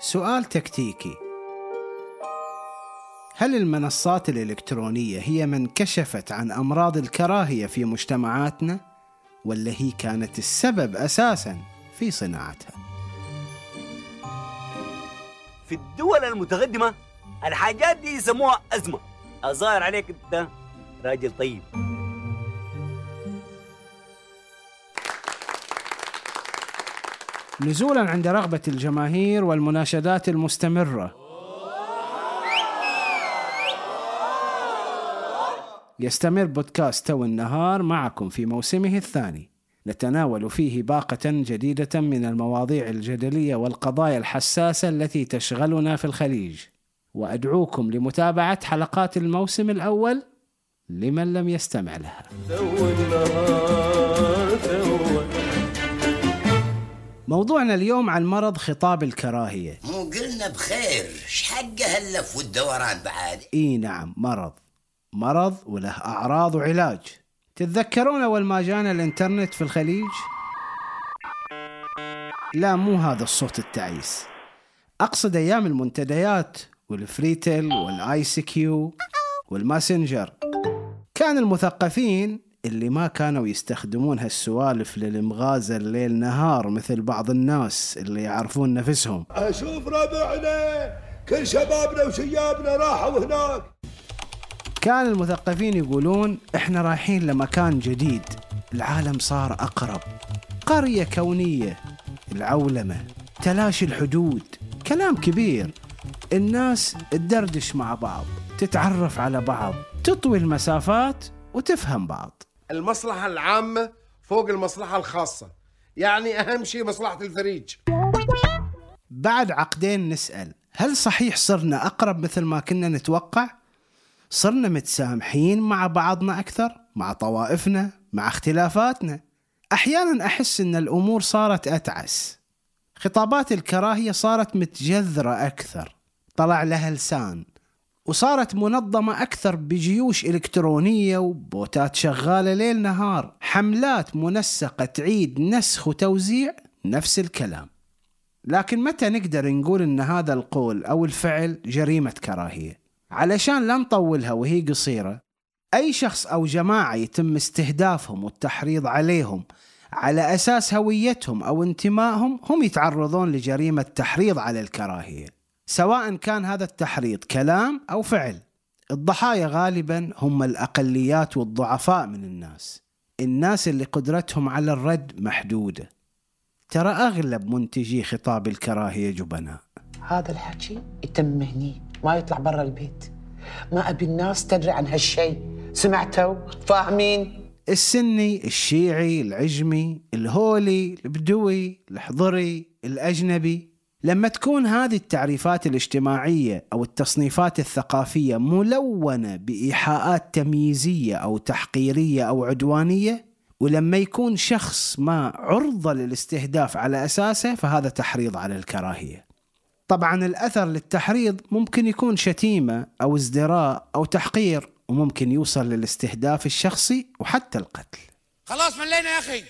سؤال تكتيكي هل المنصات الإلكترونية هي من كشفت عن أمراض الكراهية في مجتمعاتنا؟ ولا هي كانت السبب أساسا في صناعتها؟ في الدول المتقدمة الحاجات دي يسموها أزمة الظاهر عليك أنت راجل طيب نزولا عند رغبة الجماهير والمناشدات المستمرة. يستمر بودكاست تو النهار معكم في موسمه الثاني. نتناول فيه باقة جديدة من المواضيع الجدلية والقضايا الحساسة التي تشغلنا في الخليج. وأدعوكم لمتابعة حلقات الموسم الأول لمن لم يستمع لها. موضوعنا اليوم عن مرض خطاب الكراهية. مو قلنا بخير إيش حق هاللف والدوران بعد؟ إي نعم مرض. مرض وله أعراض وعلاج. تتذكرون أول ما جانا الإنترنت في الخليج؟ لا مو هذا الصوت التعيس. أقصد أيام المنتديات وال FreeTel وال ICQ وال Messenger. كان المثقفين اللي ما كانوا يستخدمون هالسوالف للمغازل ليل نهار مثل بعض الناس اللي يعرفون نفسهم. أشوف ربعنا كل شبابنا وشيابنا راحوا هناك. كان المثقفين يقولون إحنا رايحين لمكان جديد العالم صار أقرب. قرية كونية العولمة تلاشي الحدود كلام كبير. الناس تدردش مع بعض تتعرف على بعض تطوي المسافات وتفهم بعض. المصلحة العامة فوق المصلحة الخاصة يعني أهم شيء مصلحة الفريج بعد عقدين نسأل هل صحيح صرنا أقرب مثل ما كنا نتوقع؟ صرنا متسامحين مع بعضنا أكثر؟ مع طوائفنا؟ مع اختلافاتنا؟ أحيانا أحس أن الأمور صارت أتعس خطابات الكراهية صارت متجذرة أكثر طلع لها لسان وصارت منظمة أكثر بجيوش إلكترونية وبوتات شغالة ليل نهار. حملات منسقة تعيد نسخ وتوزيع نفس الكلام. لكن متى نقدر نقول إن هذا القول أو الفعل جريمة كراهية؟ علشان لا نطولها وهي قصيرة أي شخص أو جماعة يتم استهدافهم والتحريض عليهم على أساس هويتهم أو انتمائهم هم يتعرضون لجريمة تحريض على الكراهية. سواء كان هذا التحريض كلام أو فعل. الضحايا غالبا هم الأقليات والضعفاء من الناس. الناس اللي قدرتهم على الرد محدودة. ترى أغلب منتجي خطاب الكراهية جبناء. هذا الحكي يتم هني ما يطلع برا البيت. ما أبي الناس تدري عن هالشيء سمعتوا؟ فاهمين؟ السني الشيعي العجمي الهولي البدوي الحضري الأجنبي. لما تكون هذه التعريفات الاجتماعية أو التصنيفات الثقافية ملونة بإيحاءات تمييزية أو تحقيرية أو عدوانية ولما يكون شخص ما عرضه للاستهداف على أساسه فهذا تحريض على الكراهية. طبعا الأثر للتحريض ممكن يكون شتيمة أو ازدراء أو تحقير وممكن يوصل للاستهداف الشخصي وحتى القتل. خلاص ملينا يا أخي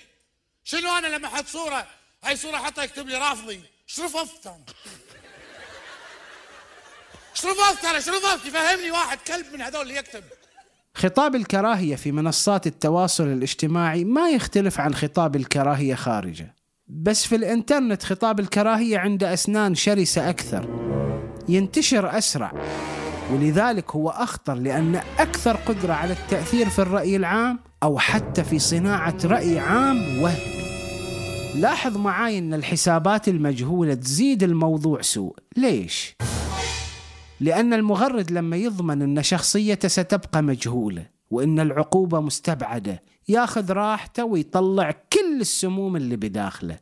شنو أنا لما أحط صورة هاي صورة حطها يكتب لي رافضي رفضت أنا رفضت أنا شنو رفضت يفهمني واحد كلب من هذول اللي يكتب خطاب الكراهية في منصات التواصل الاجتماعي ما يختلف عن خطاب الكراهية خارجة. بس في الإنترنت خطاب الكراهية عنده أسنان شرسة أكثر. ينتشر أسرع ولذلك هو أخطر لأن أكثر قدرة على التأثير في الرأي العام أو حتى في صناعة رأي عام وهمي. لاحظ معاي إن الحسابات المجهولة تزيد الموضوع سوء، ليش؟ لأن المغرد لما يضمن أن شخصيته ستبقى مجهولة وأن العقوبة مستبعدة ياخذ راحته ويطلع كل السموم اللي بداخله.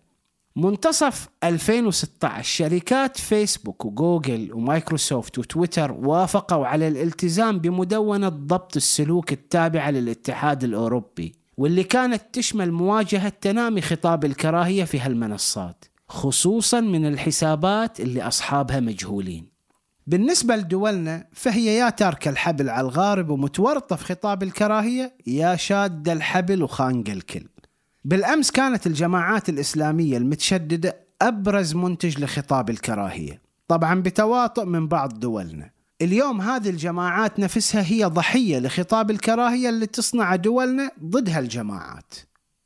منتصف 2016 شركات فيسبوك وجوجل ومايكروسوفت وتويتر وافقوا على الالتزام بمدونة ضبط السلوك التابعة للاتحاد الأوروبي. واللي كانت تشمل مواجهة تنامي خطاب الكراهية في هالمنصات خصوصا من الحسابات اللي أصحابها مجهولين. بالنسبة لدولنا فهي يا تاركة الحبل على الغارب ومتورطة في خطاب الكراهية يا شادة الحبل وخانق الكل بالأمس كانت الجماعات الإسلامية المتشددة أبرز منتج لخطاب الكراهية طبعا بتواطؤ من بعض دولنا. اليوم هذه الجماعات نفسها هي ضحية لخطاب الكراهية اللي تصنع دولنا ضد هالجماعات.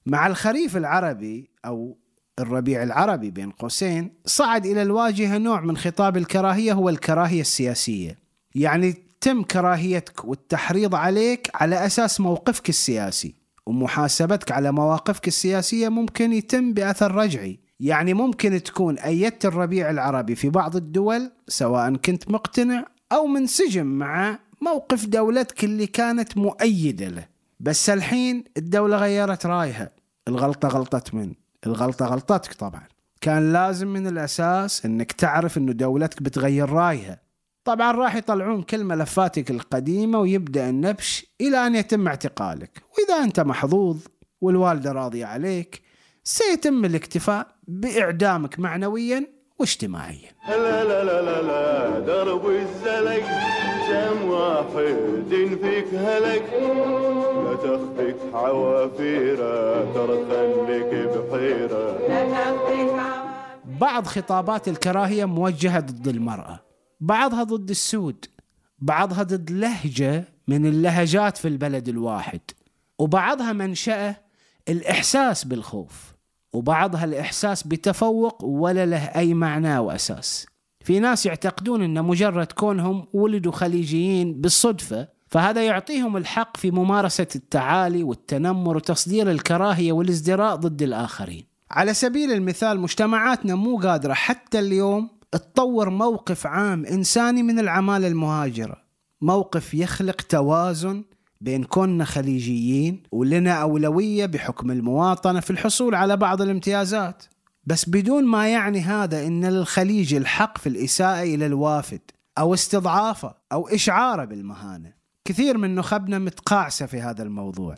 مع الخريف العربي أو الربيع العربي بين قوسين صعد إلى الواجهة نوع من خطاب الكراهية هو الكراهية السياسية. يعني تم كراهيتك والتحريض عليك على أساس موقفك السياسي ومحاسبتك على مواقفك السياسية ممكن يتم بأثر رجعي. يعني ممكن تكون أيدت الربيع العربي في بعض الدول سواء كنت مقتنع أو منسجم مع موقف دولتك اللي كانت مؤيدة له. بس الحين الدولة غيرت رأيها. الغلطة غلطة من؟ الغلطة غلطتك طبعا. كان لازم من الأساس أنك تعرف أنه دولتك بتغير رأيها. طبعا راح يطلعون كل ملفاتك القديمة ويبدأ النبش إلى أن يتم اعتقالك. وإذا أنت محظوظ والوالدة راضية عليك سيتم الاكتفاء بإعدامك معنويا واجتماعيا. لا لا لا لا لا درب الزلق جم واحد فيك هلك. لا تخفيك حوافيره ترثن لك بحيره بعض خطابات الكراهية موجهة ضد المرأة بعضها ضد السود بعضها ضد لهجة من اللهجات في البلد الواحد وبعضها منشأة الإحساس بالخوف. وبعضها الإحساس بتفوق ولا له أي معنى وأساس. في ناس يعتقدون أن مجرد كونهم ولدوا خليجيين بالصدفة فهذا يعطيهم الحق في ممارسة التعالي والتنمر وتصدير الكراهية والازدراء ضد الآخرين. على سبيل المثال مجتمعاتنا مو قادرة حتى اليوم تطور موقف عام إنساني من العمالة المهاجرة. موقف يخلق توازن بين كوننا خليجيين ولنا أولوية بحكم المواطنة في الحصول على بعض الامتيازات. بس بدون ما يعني هذا أن للخليج الحق في الإساءة إلى الوافد أو استضعافه أو إشعاره بالمهانة. كثير من نخبنا متقاعسة في هذا الموضوع.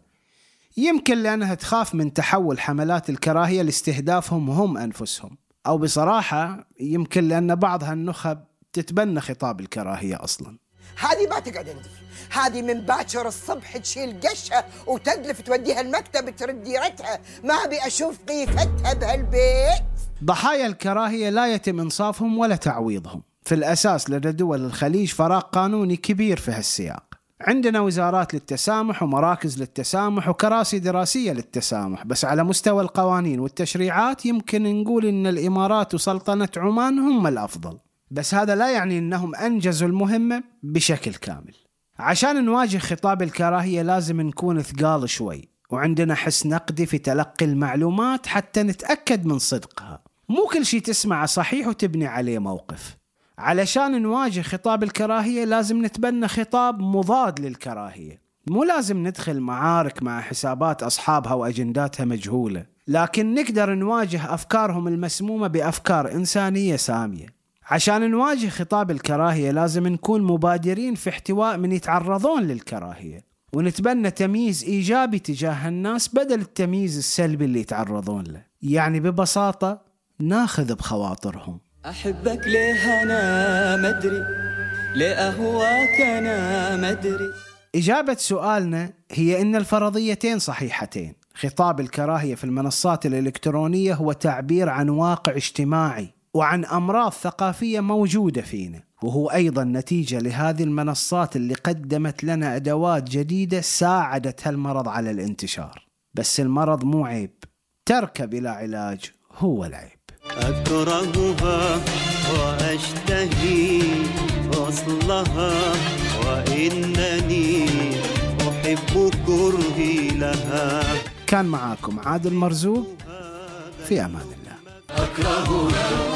يمكن لأنها تخاف من تحول حملات الكراهية لاستهدافهم هم أنفسهم. أو بصراحة يمكن لأن بعض هالنخب تتبنى خطاب الكراهية أصلاً. هذه ما تقعد عندي. هذه من باكر الصبح تشيل قشها وتدلف توديها المكتب ترد ديرتها. ما أبي أشوف قيفتها بهالبيت. ضحايا الكراهية لا يتم إنصافهم ولا تعويضهم. في الأساس لدى دول الخليج فراغ قانوني كبير في هالسياق. عندنا وزارات للتسامح ومراكز للتسامح وكراسي دراسية للتسامح. بس على مستوى القوانين والتشريعات يمكن نقول إن الإمارات وسلطنة عمان هم الأفضل. بس هذا لا يعني أنهم أنجزوا المهمة بشكل كامل. عشان نواجه خطاب الكراهية لازم نكون ثقال شوي وعندنا حس نقدي في تلقي المعلومات حتى نتأكد من صدقها. مو كل شيء تسمعه صحيح وتبني عليه موقف. علشان نواجه خطاب الكراهية لازم نتبنى خطاب مضاد للكراهية. مو لازم ندخل معارك مع حسابات أصحابها وأجنداتها مجهولة لكن نقدر نواجه أفكارهم المسمومة بأفكار إنسانية سامية. عشان نواجه خطاب الكراهية لازم نكون مبادرين في احتواء من يتعرضون للكراهية. ونتبنى تمييز إيجابي تجاه الناس بدل التمييز السلبي اللي يتعرضون له. يعني ببساطة ناخذ بخواطرهم. أحبك ليه أنا مدري ليه أهواك أنا مدري إجابة سؤالنا هي إن الفرضيتين صحيحتين. خطاب الكراهية في المنصات الإلكترونية هو تعبير عن واقع اجتماعي. وعن أمراض ثقافية موجودة فينا وهو أيضا نتيجة لهذه المنصات اللي قدمت لنا أدوات جديدة ساعدت هالمرض على الانتشار. بس المرض مو عيب تركه بلا علاج هو العيب. أكرهها وأشتهي وصلها وإنني أحب كرهي لها. كان معاكم عادل مرزوق في أمان الله. أكرهها